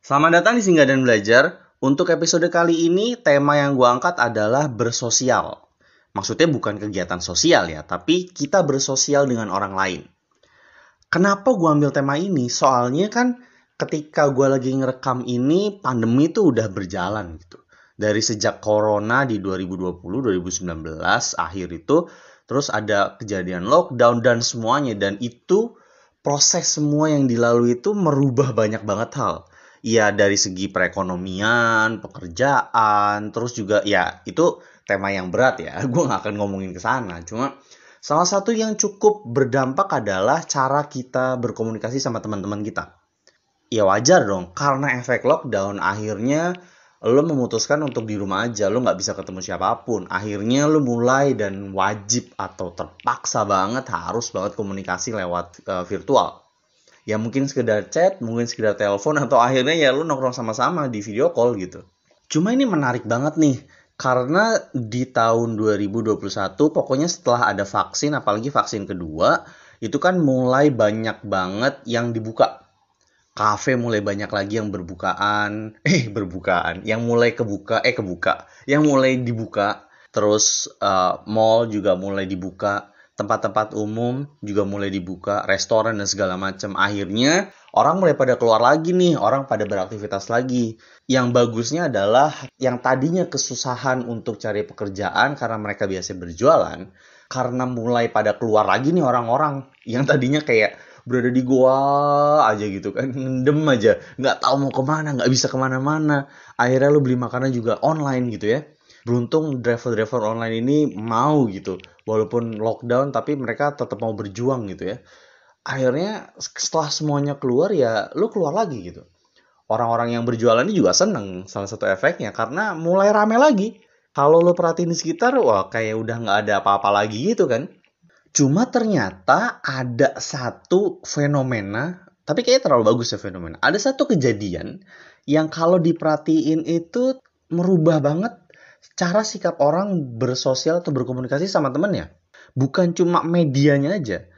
Selamat datang di Singgah dan Belajar. Untuk episode kali ini, tema yang gue angkat adalah bersosial. Maksudnya bukan kegiatan sosial ya, tapi kita bersosial dengan orang lain. Kenapa gue ambil tema ini? Soalnya kan ketika gue lagi ngerekam ini, pandemi tuh udah berjalan gitu. Dari sejak corona di 2020-2019 akhir itu, terus ada kejadian lockdown dan semuanya. Dan itu proses semua yang dilalui itu merubah banyak banget hal ya dari segi perekonomian, pekerjaan, terus juga ya itu tema yang berat ya. Gue nggak akan ngomongin ke sana. Cuma salah satu yang cukup berdampak adalah cara kita berkomunikasi sama teman-teman kita. Ya wajar dong, karena efek lockdown akhirnya lo memutuskan untuk di rumah aja, lo nggak bisa ketemu siapa pun. Akhirnya lo mulai dan wajib atau terpaksa banget harus banget komunikasi lewat uh, virtual ya mungkin sekedar chat, mungkin sekedar telepon atau akhirnya ya lu nongkrong sama-sama di video call gitu. Cuma ini menarik banget nih karena di tahun 2021 pokoknya setelah ada vaksin apalagi vaksin kedua itu kan mulai banyak banget yang dibuka. Kafe mulai banyak lagi yang berbukaan, eh berbukaan, yang mulai kebuka, eh kebuka, yang mulai dibuka. Terus uh, mall juga mulai dibuka tempat-tempat umum juga mulai dibuka, restoran dan segala macam. Akhirnya orang mulai pada keluar lagi nih, orang pada beraktivitas lagi. Yang bagusnya adalah yang tadinya kesusahan untuk cari pekerjaan karena mereka biasa berjualan, karena mulai pada keluar lagi nih orang-orang yang tadinya kayak berada di gua aja gitu kan ngendem aja nggak tahu mau ke mana nggak bisa ke mana-mana akhirnya lu beli makanan juga online gitu ya beruntung driver-driver online ini mau gitu. Walaupun lockdown tapi mereka tetap mau berjuang gitu ya. Akhirnya setelah semuanya keluar ya lu keluar lagi gitu. Orang-orang yang berjualan ini juga seneng salah satu efeknya. Karena mulai rame lagi. Kalau lo perhatiin di sekitar wah kayak udah nggak ada apa-apa lagi gitu kan. Cuma ternyata ada satu fenomena tapi kayaknya terlalu bagus ya fenomena. Ada satu kejadian yang kalau diperhatiin itu merubah banget cara sikap orang bersosial atau berkomunikasi sama temennya. Bukan cuma medianya aja.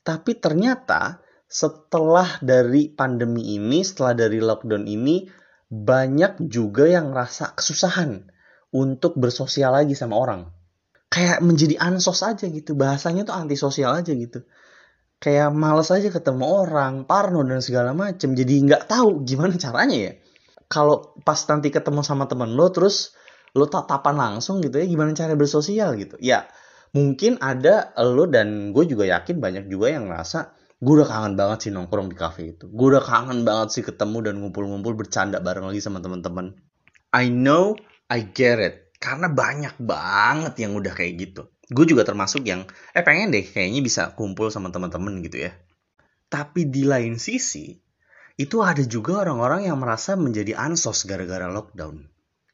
Tapi ternyata setelah dari pandemi ini, setelah dari lockdown ini, banyak juga yang rasa kesusahan untuk bersosial lagi sama orang. Kayak menjadi ansos aja gitu. Bahasanya tuh antisosial aja gitu. Kayak males aja ketemu orang, parno dan segala macem. Jadi nggak tahu gimana caranya ya. Kalau pas nanti ketemu sama temen lo, terus lo tatapan langsung gitu ya gimana cara bersosial gitu. Ya mungkin ada lo dan gue juga yakin banyak juga yang ngerasa gue udah kangen banget sih nongkrong di cafe itu. Gue udah kangen banget sih ketemu dan ngumpul-ngumpul bercanda bareng lagi sama teman-teman. I know I get it. Karena banyak banget yang udah kayak gitu. Gue juga termasuk yang eh pengen deh kayaknya bisa kumpul sama teman-teman gitu ya. Tapi di lain sisi itu ada juga orang-orang yang merasa menjadi ansos gara-gara lockdown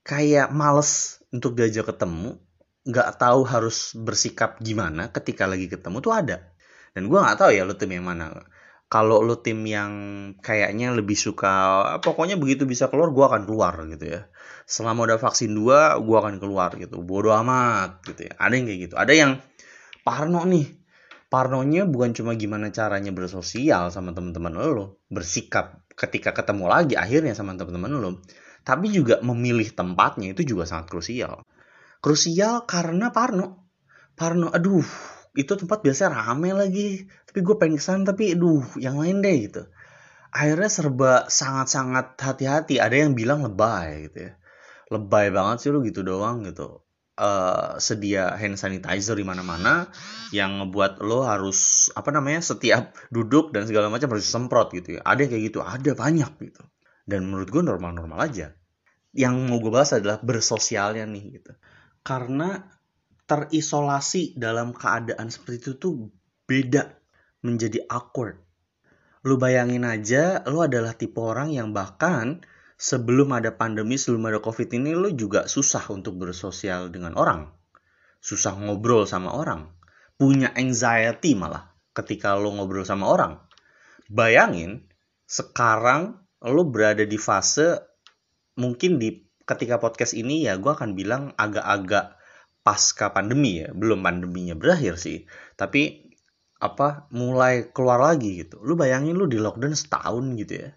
kayak males untuk diajak ketemu, nggak tahu harus bersikap gimana ketika lagi ketemu tuh ada. Dan gue nggak tahu ya lo tim yang mana. Kalau lo tim yang kayaknya lebih suka, pokoknya begitu bisa keluar, gue akan keluar gitu ya. Selama udah vaksin dua, gue akan keluar gitu. Bodoh amat gitu ya. Ada yang kayak gitu. Ada yang parno nih. Parnonya bukan cuma gimana caranya bersosial sama teman-teman lo, bersikap ketika ketemu lagi akhirnya sama teman-teman lo tapi juga memilih tempatnya itu juga sangat krusial. Krusial karena Parno. Parno, aduh, itu tempat biasa rame lagi. Tapi gue pengen ke sana, tapi aduh, yang lain deh gitu. Akhirnya serba sangat-sangat hati-hati. Ada yang bilang lebay gitu ya. Lebay banget sih lu gitu doang gitu. Uh, sedia hand sanitizer di mana-mana yang ngebuat lo harus apa namanya setiap duduk dan segala macam harus semprot gitu ya ada kayak gitu ada banyak gitu dan menurut gue normal-normal aja. Yang mau gue bahas adalah bersosialnya nih gitu. Karena terisolasi dalam keadaan seperti itu tuh beda menjadi awkward. Lu bayangin aja lu adalah tipe orang yang bahkan sebelum ada pandemi sebelum ada covid ini lu juga susah untuk bersosial dengan orang. Susah ngobrol sama orang. Punya anxiety malah ketika lu ngobrol sama orang. Bayangin sekarang lo berada di fase mungkin di ketika podcast ini ya gue akan bilang agak-agak pasca pandemi ya belum pandeminya berakhir sih tapi apa mulai keluar lagi gitu lu bayangin lu di lockdown setahun gitu ya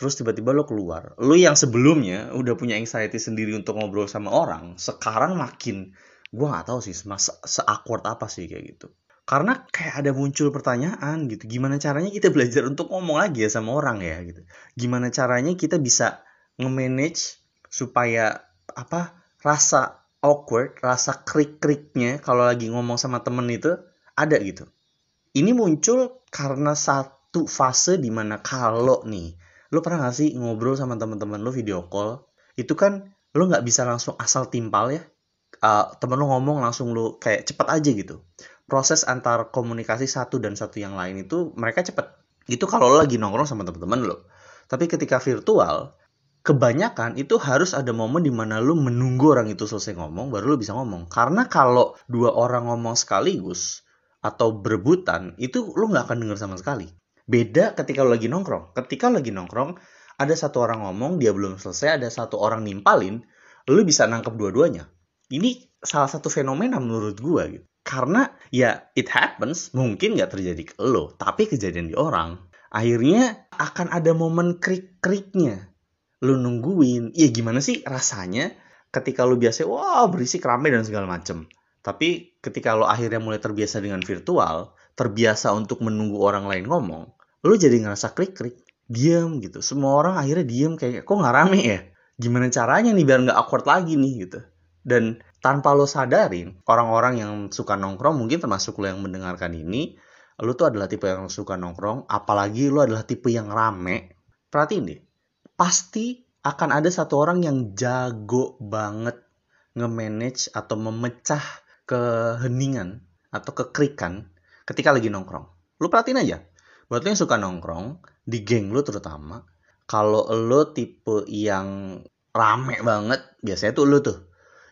terus tiba-tiba lo keluar. Lo yang sebelumnya udah punya anxiety sendiri untuk ngobrol sama orang, sekarang makin gue nggak tahu sih se, se awkward apa sih kayak gitu. Karena kayak ada muncul pertanyaan gitu, gimana caranya kita belajar untuk ngomong lagi ya sama orang ya gitu. Gimana caranya kita bisa nge-manage supaya apa rasa awkward, rasa krik-kriknya kalau lagi ngomong sama temen itu ada gitu. Ini muncul karena satu fase di mana kalau nih, lo pernah gak sih ngobrol sama teman-teman lo video call, itu kan lo nggak bisa langsung asal timpal ya. Uh, temen lo ngomong langsung lo kayak cepet aja gitu. Proses antar komunikasi satu dan satu yang lain itu mereka cepet. Itu kalau lo lagi nongkrong sama teman-teman lo. Tapi ketika virtual, kebanyakan itu harus ada momen di mana lu menunggu orang itu selesai ngomong baru lu bisa ngomong. Karena kalau dua orang ngomong sekaligus, atau berebutan itu lu nggak akan denger sama sekali. Beda ketika lu lagi nongkrong. Ketika lu lagi nongkrong, ada satu orang ngomong, dia belum selesai, ada satu orang nimpalin, lu bisa nangkep dua-duanya. Ini salah satu fenomena menurut gua gitu. Karena ya it happens, mungkin nggak terjadi ke lo, tapi kejadian di orang. Akhirnya akan ada momen krik-kriknya. Lu nungguin, ya gimana sih rasanya ketika lu biasa, wah berisik rame dan segala macem tapi ketika lo akhirnya mulai terbiasa dengan virtual, terbiasa untuk menunggu orang lain ngomong, lo jadi ngerasa klik-klik, diam gitu. Semua orang akhirnya diam kayak, kok nggak rame ya? Gimana caranya nih biar nggak awkward lagi nih gitu. Dan tanpa lo sadarin, orang-orang yang suka nongkrong, mungkin termasuk lo yang mendengarkan ini, lo tuh adalah tipe yang suka nongkrong, apalagi lo adalah tipe yang rame. Perhatiin deh, pasti akan ada satu orang yang jago banget nge-manage atau memecah keheningan atau kekrikan ketika lagi nongkrong. Lu perhatiin aja. Buat lu yang suka nongkrong, di geng lu terutama, kalau lu tipe yang rame banget, biasanya tuh lu tuh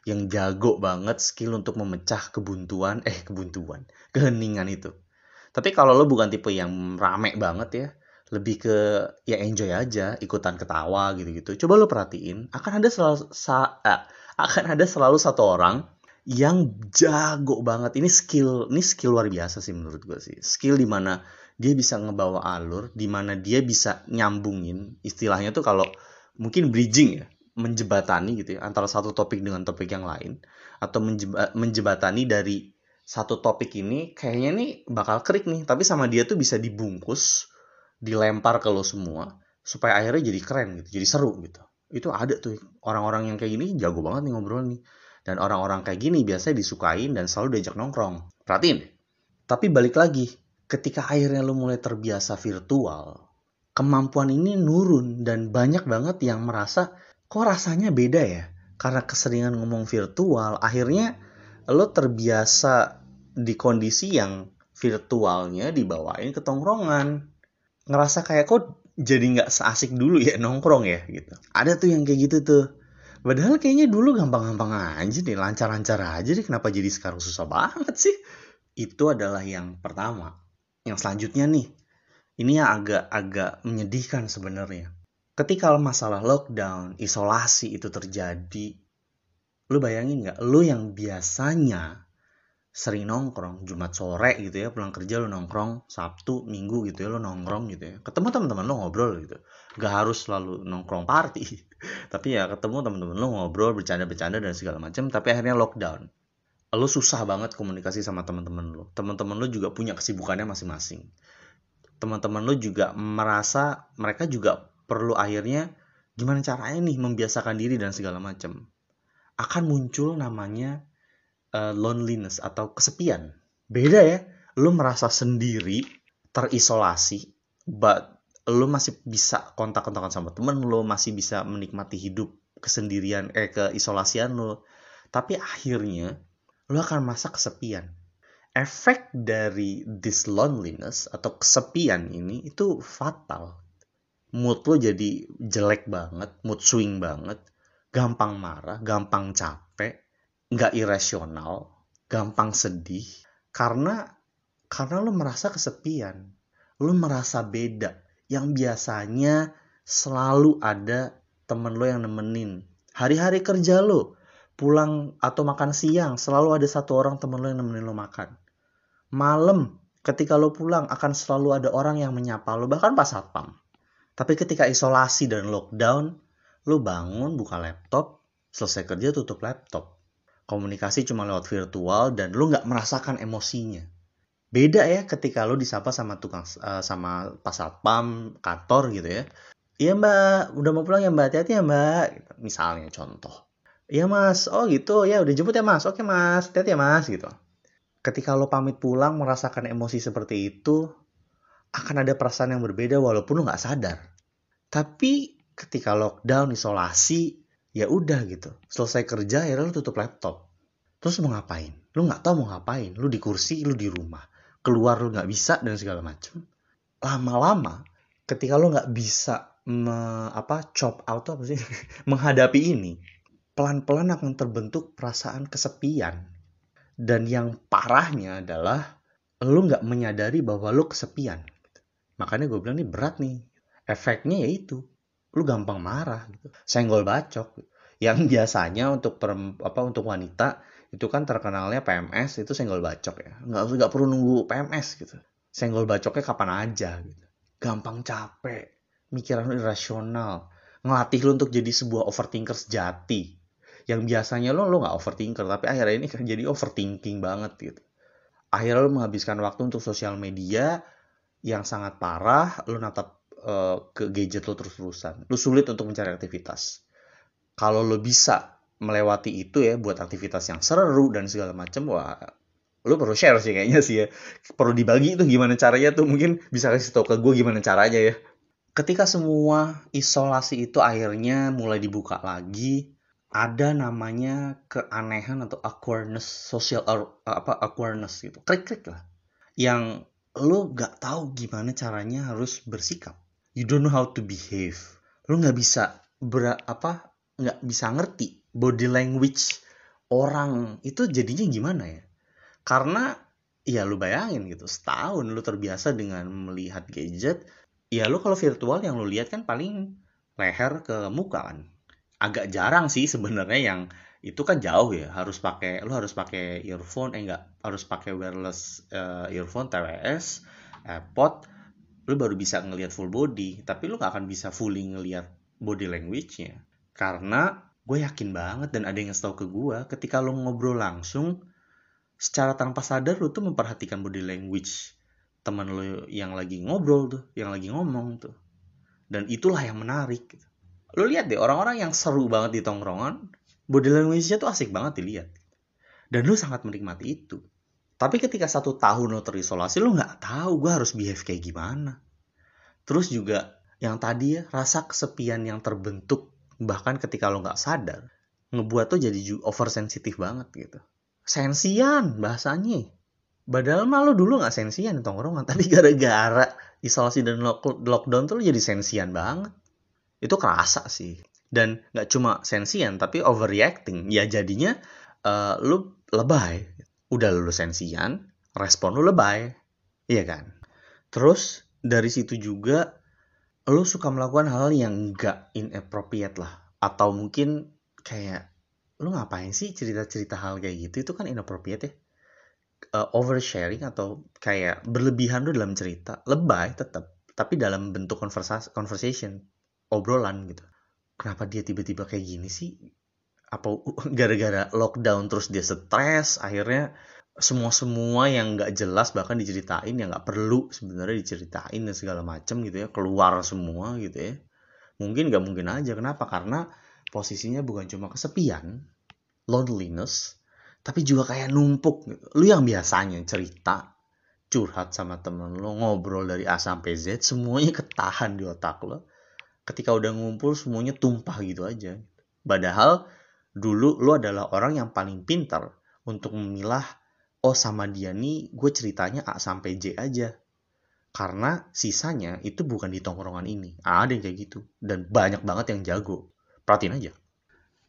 yang jago banget skill untuk memecah kebuntuan, eh kebuntuan, keheningan itu. Tapi kalau lo bukan tipe yang rame banget ya, lebih ke ya enjoy aja, ikutan ketawa gitu-gitu. Coba lo perhatiin, akan ada selalu sa, eh, akan ada selalu satu orang yang jago banget. Ini skill, ini skill luar biasa sih menurut gue sih. Skill di mana dia bisa ngebawa alur, di mana dia bisa nyambungin. Istilahnya tuh kalau mungkin bridging ya, menjebatani gitu ya, antara satu topik dengan topik yang lain. Atau menjeba, menjebatani dari satu topik ini, kayaknya nih bakal krik nih. Tapi sama dia tuh bisa dibungkus, dilempar ke lo semua, supaya akhirnya jadi keren gitu, jadi seru gitu. Itu ada tuh orang-orang yang kayak gini jago banget nih ngobrol nih dan orang-orang kayak gini biasanya disukain dan selalu diajak nongkrong. Perhatiin Tapi balik lagi, ketika akhirnya lu mulai terbiasa virtual, kemampuan ini nurun dan banyak banget yang merasa kok rasanya beda ya. Karena keseringan ngomong virtual, akhirnya lo terbiasa di kondisi yang virtualnya dibawain ke tongkrongan. Ngerasa kayak kok jadi nggak seasik dulu ya nongkrong ya gitu. Ada tuh yang kayak gitu tuh Padahal kayaknya dulu gampang-gampang aja nih, lancar-lancar aja deh. Kenapa jadi sekarang susah banget sih? Itu adalah yang pertama. Yang selanjutnya nih, ini yang agak-agak menyedihkan sebenarnya. Ketika masalah lockdown, isolasi itu terjadi, lu bayangin nggak? Lu yang biasanya sering nongkrong Jumat sore gitu ya pulang kerja lu nongkrong Sabtu Minggu gitu ya lu nongkrong gitu ya. Ketemu teman-teman lu ngobrol gitu. Gak harus selalu nongkrong party tapi ya ketemu teman-teman lu ngobrol bercanda-bercanda dan segala macam tapi akhirnya lockdown. Lu susah banget komunikasi sama teman-teman lu. Teman-teman lu juga punya kesibukannya masing-masing. Teman-teman lu juga merasa mereka juga perlu akhirnya gimana caranya nih membiasakan diri dan segala macam akan muncul namanya uh, loneliness atau kesepian. Beda ya, lu merasa sendiri, terisolasi, but lu masih bisa kontak-kontakan sama temen lu, masih bisa menikmati hidup kesendirian, eh keisolasian lu. Tapi akhirnya lu akan merasa kesepian. Efek dari this loneliness atau kesepian ini itu fatal. Mood lu jadi jelek banget, mood swing banget, gampang marah, gampang capek, nggak irasional, gampang sedih, karena karena lo merasa kesepian, lo merasa beda. Yang biasanya selalu ada temen lo yang nemenin. Hari-hari kerja lo, pulang atau makan siang, selalu ada satu orang temen lo yang nemenin lo makan. Malam, ketika lo pulang akan selalu ada orang yang menyapa lo, bahkan pas satpam. Tapi ketika isolasi dan lockdown, lu bangun, buka laptop, selesai kerja tutup laptop. Komunikasi cuma lewat virtual dan lu nggak merasakan emosinya. Beda ya ketika lu disapa sama tukang uh, sama pas satpam kantor gitu ya. Iya mbak, udah mau pulang ya mbak, hati-hati ya mbak. Misalnya contoh. Iya mas, oh gitu, ya udah jemput ya mas, oke mas, hati-hati ya mas gitu. Ketika lo pamit pulang merasakan emosi seperti itu, akan ada perasaan yang berbeda walaupun lo nggak sadar. Tapi ketika lockdown, isolasi, ya udah gitu. Selesai kerja, ya lo tutup laptop. Terus mau ngapain? Lo nggak tahu mau ngapain. Lo di kursi, lo di rumah. Keluar lo nggak bisa dan segala macam. Lama-lama, ketika lo nggak bisa me, apa chop out apa sih menghadapi ini, pelan-pelan akan terbentuk perasaan kesepian. Dan yang parahnya adalah lo nggak menyadari bahwa lo kesepian makanya gue bilang nih berat nih. Efeknya yaitu lu gampang marah gitu. Senggol bacok. Yang biasanya untuk per, apa untuk wanita itu kan terkenalnya PMS itu senggol bacok ya. Nggak nggak perlu nunggu PMS gitu. Senggol bacoknya kapan aja gitu. Gampang capek mikiran lu irasional. Ngelatih lu untuk jadi sebuah overthinker sejati. Yang biasanya lo lo nggak overthinker tapi akhirnya ini kan jadi overthinking banget gitu. Akhirnya lo menghabiskan waktu untuk sosial media yang sangat parah, lu natap uh, ke gadget lu terus-terusan. Lu sulit untuk mencari aktivitas. Kalau lu bisa melewati itu ya buat aktivitas yang seru dan segala macam, wah lu perlu share sih kayaknya sih ya. Perlu dibagi itu gimana caranya tuh mungkin bisa kasih tau ke gue gimana caranya ya. Ketika semua isolasi itu akhirnya mulai dibuka lagi, ada namanya keanehan atau awkwardness social apa awkwardness gitu klik lah yang lo gak tahu gimana caranya harus bersikap. You don't know how to behave. Lo nggak bisa ber apa nggak bisa ngerti body language orang itu jadinya gimana ya? Karena ya lu bayangin gitu setahun lu terbiasa dengan melihat gadget ya lu kalau virtual yang lu lihat kan paling leher ke muka kan agak jarang sih sebenarnya yang itu kan jauh ya harus pakai lo harus pakai earphone eh enggak harus pakai wireless uh, earphone TWS AirPod lo baru bisa ngelihat full body tapi lo gak akan bisa fully ngelihat body language-nya. Karena gue yakin banget dan ada yang ngasih tau ke gue ketika lo ngobrol langsung secara tanpa sadar lo tuh memperhatikan body language teman lo yang lagi ngobrol tuh yang lagi ngomong tuh. Dan itulah yang menarik lo lihat deh orang-orang yang seru banget di tongkrongan body language-nya tuh asik banget dilihat. Dan lu sangat menikmati itu. Tapi ketika satu tahun lo terisolasi, lu nggak tahu gue harus behave kayak gimana. Terus juga yang tadi ya, rasa kesepian yang terbentuk bahkan ketika lo nggak sadar, ngebuat tuh jadi oversensitif banget gitu. Sensian bahasanya. Padahal mah lo dulu nggak sensian di tongkrongan, tapi gara-gara isolasi dan lockdown tuh lo jadi sensian banget. Itu kerasa sih dan nggak cuma sensian tapi overreacting. Ya jadinya uh, lu lebay. Udah lu sensian respon lu lebay. Iya kan? Terus dari situ juga lu suka melakukan hal yang nggak inappropriate lah. Atau mungkin kayak lu ngapain sih cerita-cerita hal kayak gitu? Itu kan inappropriate ya. Uh, oversharing atau kayak berlebihan lu dalam cerita. Lebay tetap tapi dalam bentuk conversation conversation obrolan gitu kenapa dia tiba-tiba kayak gini sih? Apa gara-gara lockdown terus dia stres akhirnya semua semua yang nggak jelas bahkan diceritain yang nggak perlu sebenarnya diceritain dan segala macam gitu ya keluar semua gitu ya. Mungkin nggak mungkin aja kenapa? Karena posisinya bukan cuma kesepian loneliness tapi juga kayak numpuk gitu. lu yang biasanya cerita curhat sama temen lo ngobrol dari A sampai Z semuanya ketahan di otak lo ketika udah ngumpul semuanya tumpah gitu aja. Padahal dulu lo adalah orang yang paling pintar untuk memilah oh sama dia nih gue ceritanya A sampai J aja. Karena sisanya itu bukan di tongkrongan ini. Ada yang kayak gitu. Dan banyak banget yang jago. Perhatiin aja.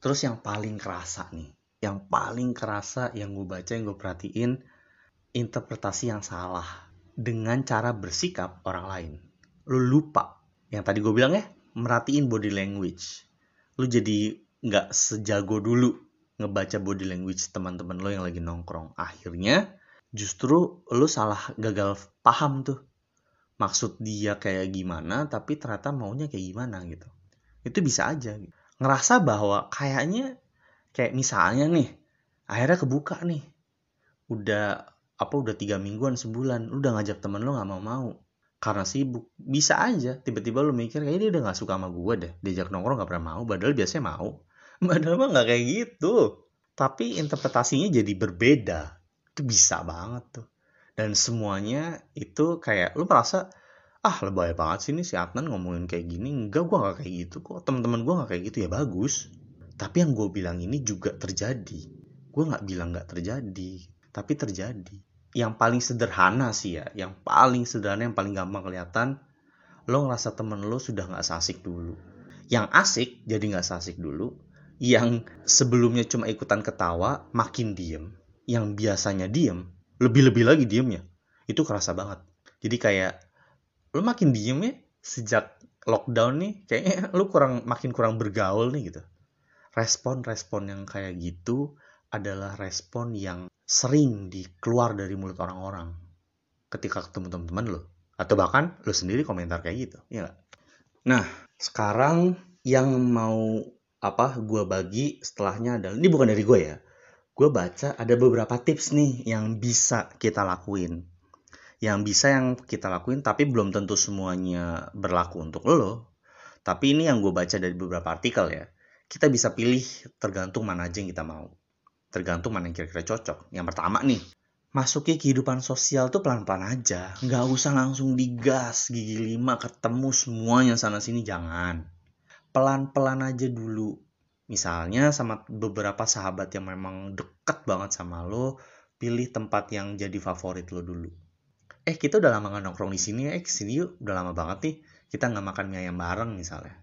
Terus yang paling kerasa nih. Yang paling kerasa yang gue baca, yang gue perhatiin. Interpretasi yang salah. Dengan cara bersikap orang lain. Lo lupa. Yang tadi gue bilang ya, merhatiin body language. Lu jadi nggak sejago dulu ngebaca body language teman-teman lo yang lagi nongkrong. Akhirnya justru lu salah gagal paham tuh. maksud dia kayak gimana tapi ternyata maunya kayak gimana gitu itu bisa aja ngerasa bahwa kayaknya kayak misalnya nih akhirnya kebuka nih udah apa udah tiga mingguan sebulan lu udah ngajak temen lu nggak mau mau karena sibuk. Bisa aja. Tiba-tiba lu mikir kayak dia udah nggak suka sama gue deh. Diajak nongkrong nggak pernah mau. Padahal biasanya mau. Padahal mah nggak kayak gitu. Tapi interpretasinya jadi berbeda. Itu bisa banget tuh. Dan semuanya itu kayak lu merasa ah lebay banget sih ini si Adnan ngomongin kayak gini. Enggak gue gak kayak gitu kok. Teman-teman gue gak kayak gitu. Ya bagus. Tapi yang gue bilang ini juga terjadi. Gue nggak bilang nggak terjadi. Tapi terjadi yang paling sederhana sih ya yang paling sederhana yang paling gampang kelihatan lo ngerasa temen lo sudah nggak asik dulu. Yang asik jadi nggak asik dulu yang sebelumnya cuma ikutan ketawa makin diem yang biasanya diem lebih-lebih lagi diemnya itu kerasa banget. Jadi kayak lu makin diem ya sejak lockdown nih kayaknya lu kurang makin kurang bergaul nih gitu. Respon-respon yang kayak gitu adalah respon yang sering dikeluar dari mulut orang-orang ketika ketemu teman-teman lo atau bahkan lo sendiri komentar kayak gitu ya gak? nah sekarang yang mau apa gue bagi setelahnya adalah ini bukan dari gue ya gue baca ada beberapa tips nih yang bisa kita lakuin. Yang bisa yang kita lakuin tapi belum tentu semuanya berlaku untuk lo. Tapi ini yang gue baca dari beberapa artikel ya. Kita bisa pilih tergantung mana aja yang kita mau. Tergantung mana yang kira-kira cocok. Yang pertama nih, masuki kehidupan sosial tuh pelan-pelan aja. Nggak usah langsung digas, gigi lima, ketemu semuanya sana-sini, jangan. Pelan-pelan aja dulu Misalnya sama beberapa sahabat yang memang deket banget sama lo, pilih tempat yang jadi favorit lo dulu. Eh kita udah lama gak nongkrong di sini ya, eh ke sini yuk, udah lama banget nih. Kita nggak makan mie ayam bareng misalnya.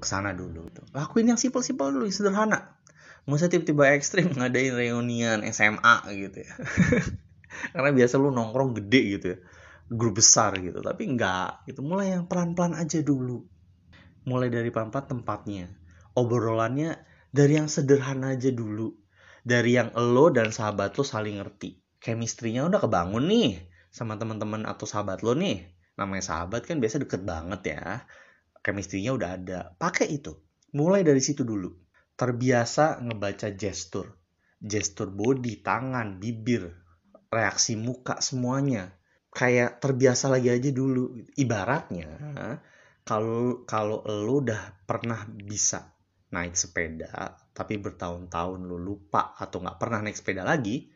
Ke sana dulu. Lakuin yang simpel-simpel dulu, yang sederhana. Usah tiba-tiba ekstrim ngadain reunian SMA gitu ya. Karena biasa lu nongkrong gede gitu ya. Grup besar gitu. Tapi enggak. Gitu. Mulai yang pelan-pelan aja dulu. Mulai dari pelan-pelan tempatnya obrolannya dari yang sederhana aja dulu. Dari yang lo dan sahabat lo saling ngerti. Chemistry-nya udah kebangun nih sama teman-teman atau sahabat lo nih. Namanya sahabat kan biasa deket banget ya. Chemistry-nya udah ada. Pakai itu. Mulai dari situ dulu. Terbiasa ngebaca gestur. Gestur body, tangan, bibir, reaksi muka semuanya. Kayak terbiasa lagi aja dulu. Ibaratnya kalau kalau lo udah pernah bisa naik sepeda tapi bertahun-tahun lu lupa atau nggak pernah naik sepeda lagi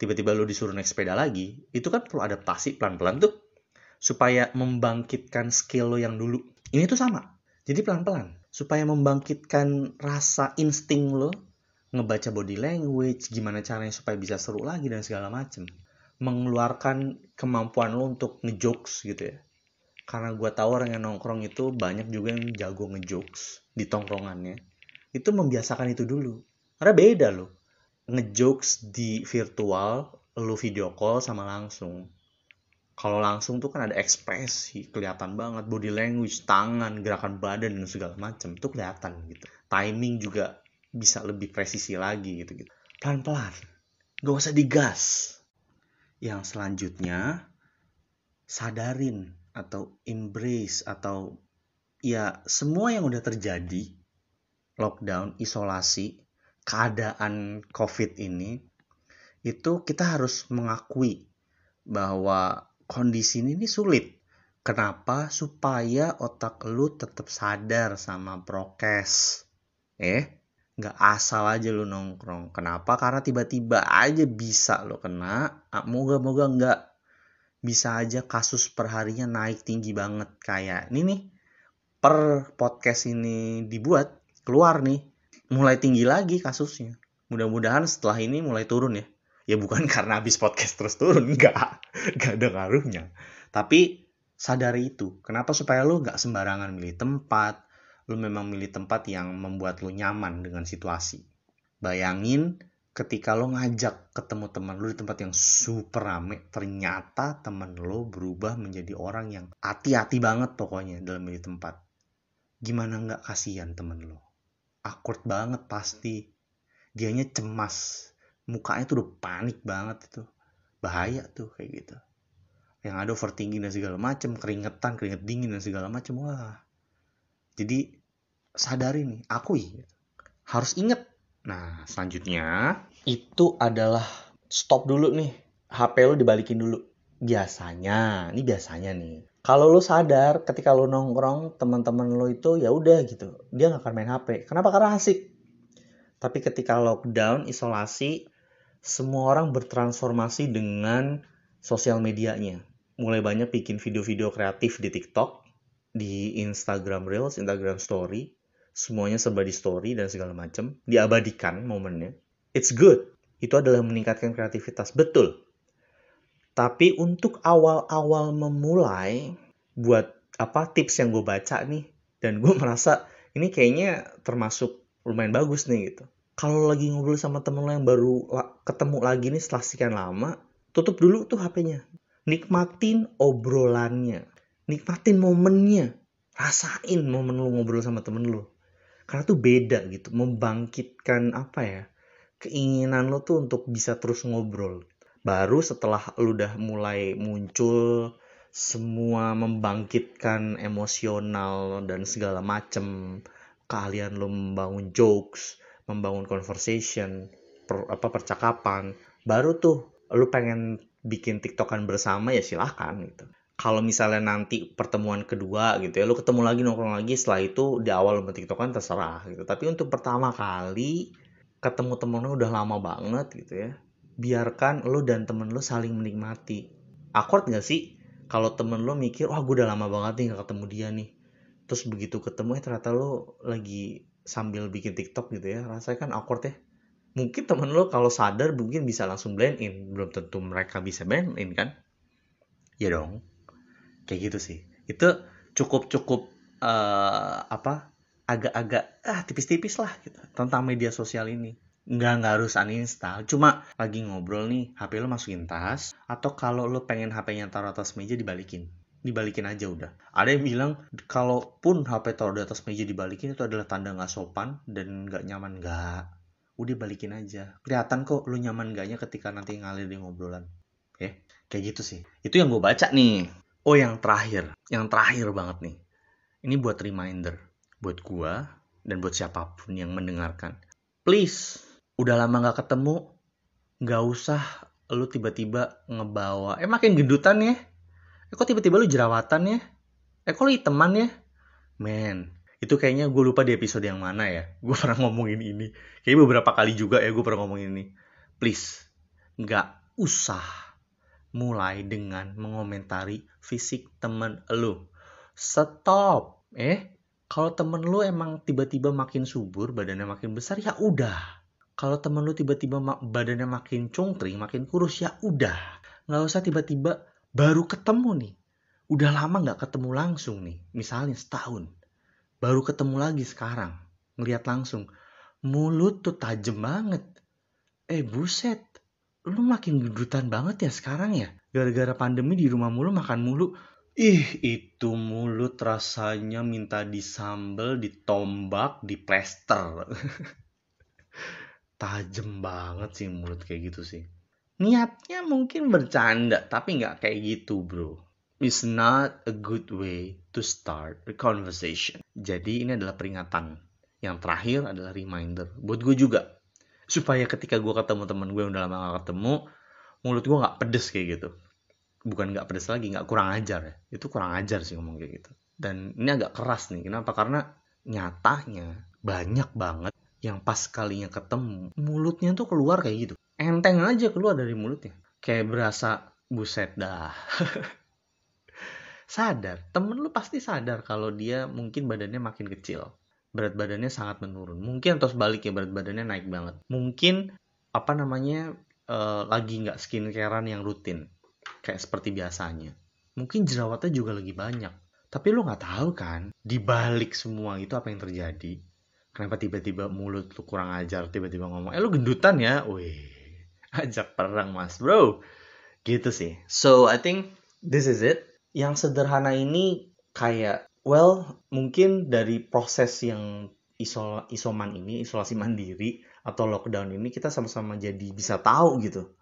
tiba-tiba lu disuruh naik sepeda lagi itu kan perlu adaptasi pelan-pelan tuh supaya membangkitkan skill lo yang dulu ini tuh sama jadi pelan-pelan supaya membangkitkan rasa insting lo ngebaca body language gimana caranya supaya bisa seru lagi dan segala macem. Mengeluarkan kemampuan lo untuk ngejokes gitu ya. Karena gue tahu orang yang nongkrong itu banyak juga yang jago ngejokes di tongkrongannya. Itu membiasakan itu dulu. Karena beda loh. Ngejokes di virtual lu video call sama langsung kalau langsung tuh kan ada ekspresi kelihatan banget. Body language tangan gerakan badan dan segala macam tuh kelihatan gitu. Timing juga bisa lebih presisi lagi gitu gitu. Pelan pelan gak usah digas. Yang selanjutnya sadarin atau embrace atau ya semua yang udah terjadi lockdown, isolasi, keadaan COVID ini, itu kita harus mengakui bahwa kondisi ini sulit. Kenapa? Supaya otak lu tetap sadar sama prokes. Eh, nggak asal aja lu nongkrong. Kenapa? Karena tiba-tiba aja bisa lo kena. Ah, moga-moga nggak bisa aja kasus perharinya naik tinggi banget kayak ini nih per podcast ini dibuat keluar nih mulai tinggi lagi kasusnya mudah-mudahan setelah ini mulai turun ya ya bukan karena habis podcast terus turun enggak. Enggak ada ngaruhnya. Tapi sadari itu. Kenapa supaya lo nggak sembarangan milih tempat? Lo memang milih tempat yang membuat lo nyaman dengan situasi. Bayangin ketika lo ngajak ketemu teman lo di tempat yang super rame ternyata teman lo berubah menjadi orang yang hati-hati banget pokoknya dalam milih tempat. Gimana nggak kasihan temen lo awkward banget pasti. Dianya cemas mukanya tuh udah panik banget itu. Bahaya tuh kayak gitu. Yang ada overthinking dan segala macem keringetan keringet dingin dan segala macem wah. Jadi sadari nih akui harus inget. Nah selanjutnya itu adalah stop dulu nih. HP lo dibalikin dulu. Biasanya ini biasanya nih. Kalau lo sadar ketika lo nongkrong teman-teman lo itu ya udah gitu. Dia nggak akan main HP kenapa? Karena asik tapi ketika lockdown isolasi semua orang bertransformasi dengan sosial medianya mulai banyak bikin video-video kreatif di TikTok, di Instagram Reels, Instagram Story, semuanya serba di story dan segala macam, diabadikan momennya. It's good. Itu adalah meningkatkan kreativitas, betul. Tapi untuk awal-awal memulai, buat apa tips yang gue baca nih, dan gue merasa ini kayaknya termasuk lumayan bagus nih gitu. Kalau lagi ngobrol sama temen lo yang baru ketemu lagi nih setelah sekian lama, tutup dulu tuh HP-nya nikmatin obrolannya. Nikmatin momennya. Rasain momen lu ngobrol sama temen lu karena tuh beda gitu. Membangkitkan apa ya keinginan lo tuh untuk bisa terus ngobrol. Baru setelah lu udah mulai muncul semua membangkitkan emosional dan segala macem keahlian lo membangun jokes membangun conversation per, apa percakapan baru tuh lu pengen bikin tiktokan bersama ya silahkan gitu. Kalau misalnya nanti pertemuan kedua gitu ya lu ketemu lagi nongkrong lagi setelah itu di awal lu tiktokan terserah gitu. Tapi untuk pertama kali ketemu temen lu udah lama banget gitu ya biarkan lu dan temen lu saling menikmati. Awkward gak sih? Kalau temen lu mikir wah gue udah lama banget nih gak ketemu dia nih terus begitu ketemu ya ternyata lu lagi sambil bikin tiktok gitu ya rasanya kan awkward ya. Mungkin temen lo kalau sadar mungkin bisa langsung blend in belum tentu mereka bisa blend in kan? Ya dong kayak gitu sih. Itu cukup cukup uh, apa agak-agak ah tipis-tipis lah gitu tentang media sosial ini. Nggak nggak harus uninstall cuma lagi ngobrol nih HP lo masukin tas atau kalau lo pengen HP-nya taruh atas meja dibalikin dibalikin aja udah. Ada yang bilang kalaupun HP taruh di atas meja dibalikin itu adalah tanda nggak sopan dan nggak nyaman. Nggak. Udah balikin aja. Kelihatan kok lu nyaman gaknya ketika nanti ngalir di ngobrolan. Ya kayak gitu sih. Itu yang gue baca nih. Oh yang terakhir. Yang terakhir banget nih. Ini buat reminder. Buat gue dan buat siapa pun yang mendengarkan. Please udah lama gak ketemu gak usah lu tiba-tiba ngebawa. Eh makin gendutan ya eh kok tiba-tiba lu jerawatan ya? Eh kok lu hiteman ya? Men itu kayaknya gue lupa di episode yang mana ya. Gue pernah ngomongin ini. Kayaknya beberapa kali juga ya gue pernah ngomongin ini. Please nggak usah mulai dengan mengomentari fisik temen lu. Stop. Eh kalau temen lu emang tiba-tiba makin subur badannya makin besar ya udah. Kalau temen lu tiba-tiba badannya makin cungkring makin kurus ya udah. Nggak usah tiba-tiba baru ketemu nih. Udah lama nggak ketemu langsung nih. Misalnya setahun. Baru ketemu lagi sekarang. Ngeliat langsung. Mulut tuh tajem banget. Eh buset. Lu makin gendutan banget ya sekarang ya? Gara-gara pandemi di rumah mulu makan mulu. Ih itu mulut rasanya minta disambel ditombak diplester. Tajem banget sih mulut kayak gitu sih niatnya mungkin bercanda tapi nggak kayak gitu bro is not a good way to start a conversation. Jadi ini adalah peringatan. Yang terakhir adalah reminder buat gue juga. Supaya ketika gue ketemu temen gue yang udah lama gak ketemu, mulut gue gak pedes kayak gitu. Bukan gak pedes lagi, gak kurang ajar ya. Itu kurang ajar sih ngomong kayak gitu. Dan ini agak keras nih. Kenapa? Karena nyatanya banyak banget yang pas kalinya ketemu, mulutnya tuh keluar kayak gitu. Enteng aja keluar dari mulutnya. Kayak berasa buset dah. sadar. Temen lu pasti sadar kalau dia mungkin badannya makin kecil. Berat badannya sangat menurun. Mungkin atau sebaliknya berat badannya naik banget. Mungkin apa namanya uh, lagi nggak skincarean yang rutin. Kayak seperti biasanya. Mungkin jerawatnya juga lagi banyak. Tapi lu nggak tahu kan di balik semua itu apa yang terjadi kenapa tiba-tiba mulut lu kurang ajar tiba-tiba ngomong eh lu gendutan ya? Wih ajak perang mas bro. Gitu sih. So I think this is it. Yang sederhana ini kayak well mungkin dari proses yang isol isoman ini isolasi mandiri atau lockdown ini kita sama-sama jadi bisa tahu gitu.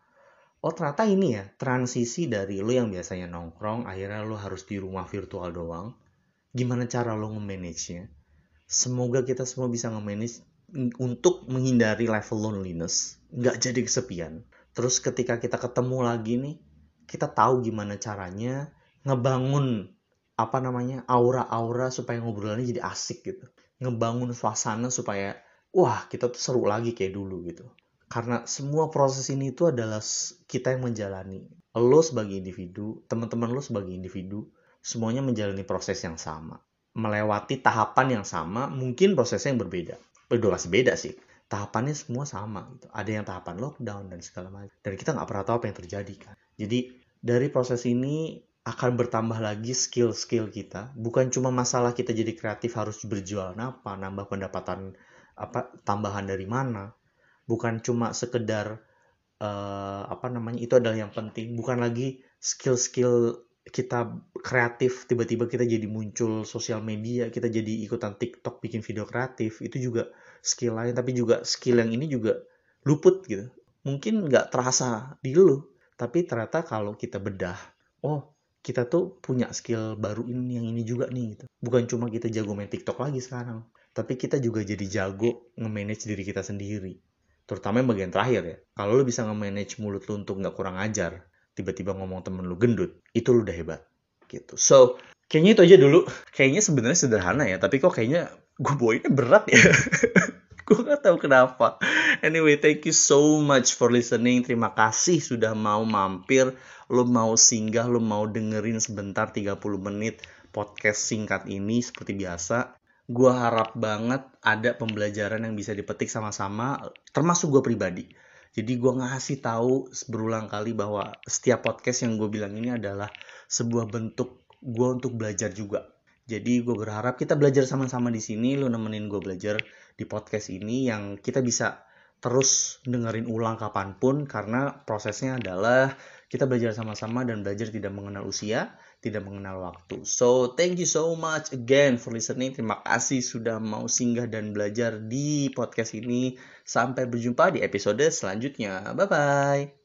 Oh ternyata ini ya transisi dari lo yang biasanya nongkrong akhirnya lo harus di rumah virtual doang. Gimana cara lo nge-manage nya semoga kita semua bisa nge-manage untuk menghindari level loneliness. Nggak jadi kesepian. Terus ketika kita ketemu lagi nih kita tahu gimana caranya ngebangun apa namanya aura-aura supaya ngobrolannya jadi asik gitu. Ngebangun suasana supaya wah kita tuh seru lagi kayak dulu gitu. Karena semua proses ini itu adalah kita yang menjalani. Lo sebagai individu teman-teman lo sebagai individu semuanya menjalani proses yang sama melewati tahapan yang sama mungkin prosesnya yang berbeda udah masih beda sih tahapannya semua sama gitu ada yang tahapan lockdown dan segala macam dan kita nggak pernah tahu apa yang terjadi kan jadi dari proses ini akan bertambah lagi skill-skill kita. Bukan cuma masalah kita jadi kreatif harus berjualan apa, nambah pendapatan apa tambahan dari mana. Bukan cuma sekedar uh, apa namanya itu adalah yang penting. Bukan lagi skill-skill kita kreatif tiba-tiba kita jadi muncul sosial media kita jadi ikutan TikTok bikin video kreatif itu juga skill lain tapi juga skill yang ini juga luput gitu mungkin nggak terasa di lu tapi ternyata kalau kita bedah oh kita tuh punya skill baru ini yang ini juga nih gitu. Bukan cuma kita jago main TikTok lagi sekarang, tapi kita juga jadi jago nge-manage diri kita sendiri. Terutama yang bagian terakhir ya. Kalau lu bisa nge-manage mulut lu untuk nggak kurang ajar, tiba-tiba ngomong temen lu gendut, itu lu udah hebat. Gitu. So, kayaknya itu aja dulu. Kayaknya sebenarnya sederhana ya, tapi kok kayaknya gue bawainnya berat ya. gue gak tahu kenapa. Anyway, thank you so much for listening. Terima kasih sudah mau mampir lo mau singgah, lo mau dengerin sebentar 30 menit podcast singkat ini seperti biasa. Gue harap banget ada pembelajaran yang bisa dipetik sama-sama, termasuk gue pribadi. Jadi gue ngasih tahu berulang kali bahwa setiap podcast yang gue bilang ini adalah sebuah bentuk gue untuk belajar juga. Jadi gue berharap kita belajar sama-sama di sini, lo nemenin gue belajar di podcast ini yang kita bisa terus dengerin ulang kapan pun karena prosesnya adalah kita belajar sama-sama dan belajar tidak mengenal usia, tidak mengenal waktu. So, thank you so much again for listening. Terima kasih sudah mau singgah dan belajar di podcast ini. Sampai berjumpa di episode selanjutnya. Bye-bye.